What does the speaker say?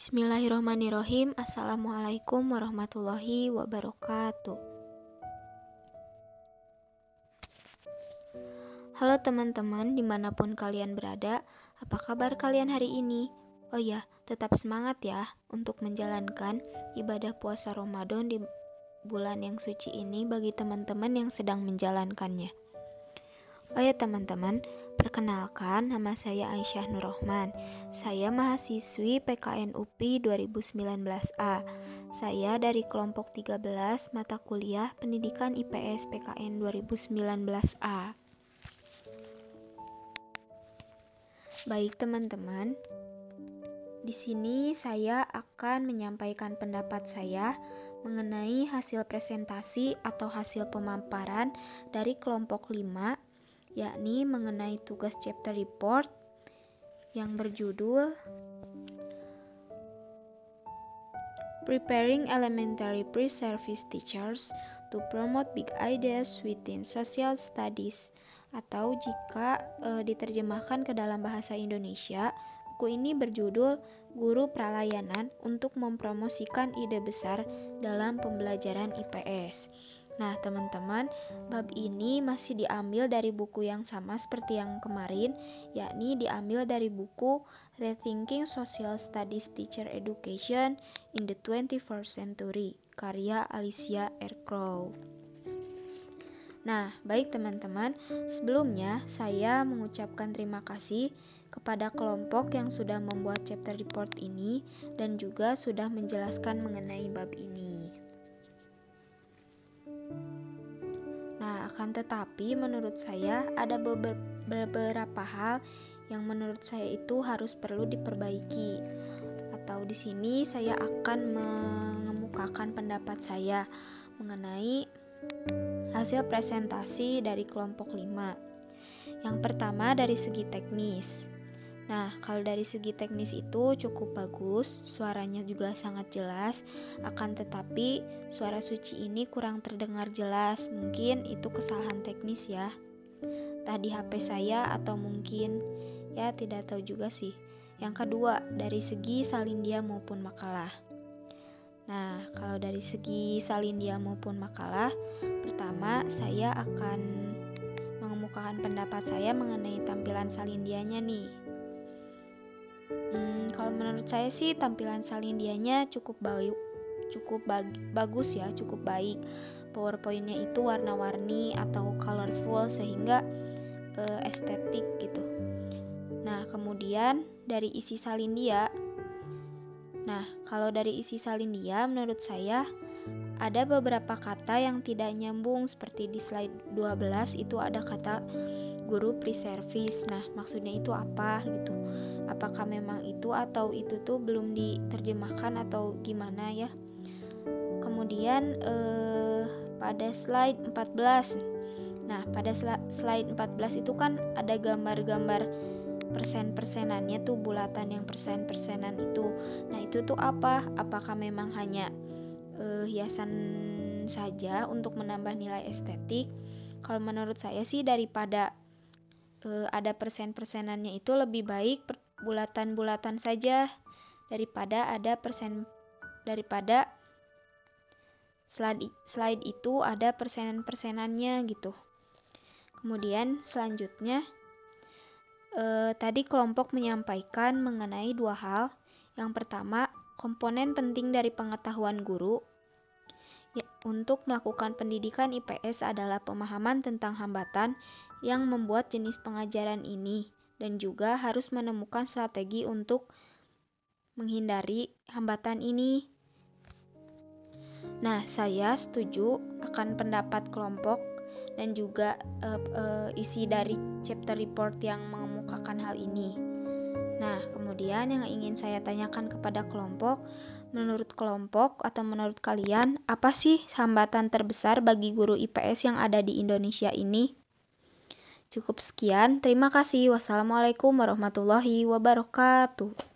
Bismillahirrahmanirrahim. Assalamualaikum warahmatullahi wabarakatuh. Halo teman-teman di mana pun kalian berada Apa kabar kalian hari ini? Oh ya, tetap semangat ya Untuk menjalankan ibadah puasa Ramadan di bulan yang suci ini Bagi teman-teman yang sedang menjalankannya. Oh ya teman-teman, Perkenalkan, nama saya Aisyah Nurrohman. Saya mahasiswi PKN UPI 2019A. Saya dari kelompok 13 mata kuliah Pendidikan IPS PKN 2019A. Baik teman-teman, di sini saya akan menyampaikan pendapat saya mengenai hasil presentasi atau hasil pemaparan dari kelompok 5 yakni mengenai tugas chapter report yang berjudul Preparing Elementary Pre-Service Teachers to Promote Big Ideas Within Social Studies atau jika e, diterjemahkan ke dalam bahasa Indonesia, buku ini berjudul Guru Pralayanan untuk mempromosikan ide besar dalam pembelajaran IPS. Nah, teman-teman, bab ini masih diambil dari buku yang sama seperti yang kemarin, yakni diambil dari buku Rethinking Social Studies Teacher Education in the 21st Century, karya Alicia Ercrow. Nah, baik teman-teman, sebelumnya saya mengucapkan terima kasih kepada kelompok yang sudah membuat chapter report ini dan juga sudah menjelaskan mengenai bab ini. Akan tetapi, menurut saya ada beberapa hal yang menurut saya itu harus perlu diperbaiki. Atau di sini saya akan mengemukakan pendapat saya mengenai hasil presentasi dari kelompok 5. Yang pertama dari segi teknis. Nah, kalau dari segi teknis itu cukup bagus, suaranya juga sangat jelas, akan tetapi suara suci ini kurang terdengar jelas. Mungkin itu kesalahan teknis ya. Tadi HP saya atau mungkin ya tidak tahu juga sih. Yang kedua, dari segi salindia maupun makalah. Nah, kalau dari segi salindia maupun makalah, pertama saya akan mengemukakan pendapat saya mengenai tampilan salindianya nih. Hmm, kalau menurut saya sih tampilan salindianya cukup baik, cukup bag bagus ya, cukup baik. PowerPointnya itu warna-warni atau colorful sehingga uh, estetik gitu. Nah, kemudian dari isi salindia Nah, kalau dari isi salindia menurut saya ada beberapa kata yang tidak nyambung seperti di slide 12 itu ada kata guru pre-service. Nah, maksudnya itu apa gitu apakah memang itu atau itu tuh belum diterjemahkan atau gimana ya? Kemudian eh, pada slide 14 nah pada slide 14 itu kan ada gambar-gambar persen-persenannya tuh bulatan yang persen-persenan itu. Nah itu tuh apa? Apakah memang hanya eh, hiasan saja untuk menambah nilai estetik? Kalau menurut saya sih daripada uh, ada persen-persenannya itu lebih baik bulatan-bulatan saja daripada ada persen daripada slide slide itu ada persenan-persenannya gitu. Kemudian selanjutnya eh, tadi kelompok menyampaikan mengenai dua hal. Yang pertama, komponen penting dari pengetahuan guru ya, untuk melakukan pendidikan IPS adalah pemahaman tentang hambatan yang membuat jenis pengajaran ini dan juga harus menemukan strategi untuk menghindari hambatan ini. Nah, saya setuju akan pendapat kelompok dan juga uh, uh, isi dari chapter report yang mengemukakan hal ini. Nah, kemudian yang ingin saya tanyakan kepada kelompok, menurut kelompok atau menurut kalian, apa sih hambatan terbesar bagi guru IPS yang ada di Indonesia ini? Cukup sekian, terima kasih. Wassalamualaikum warahmatullahi wabarakatuh.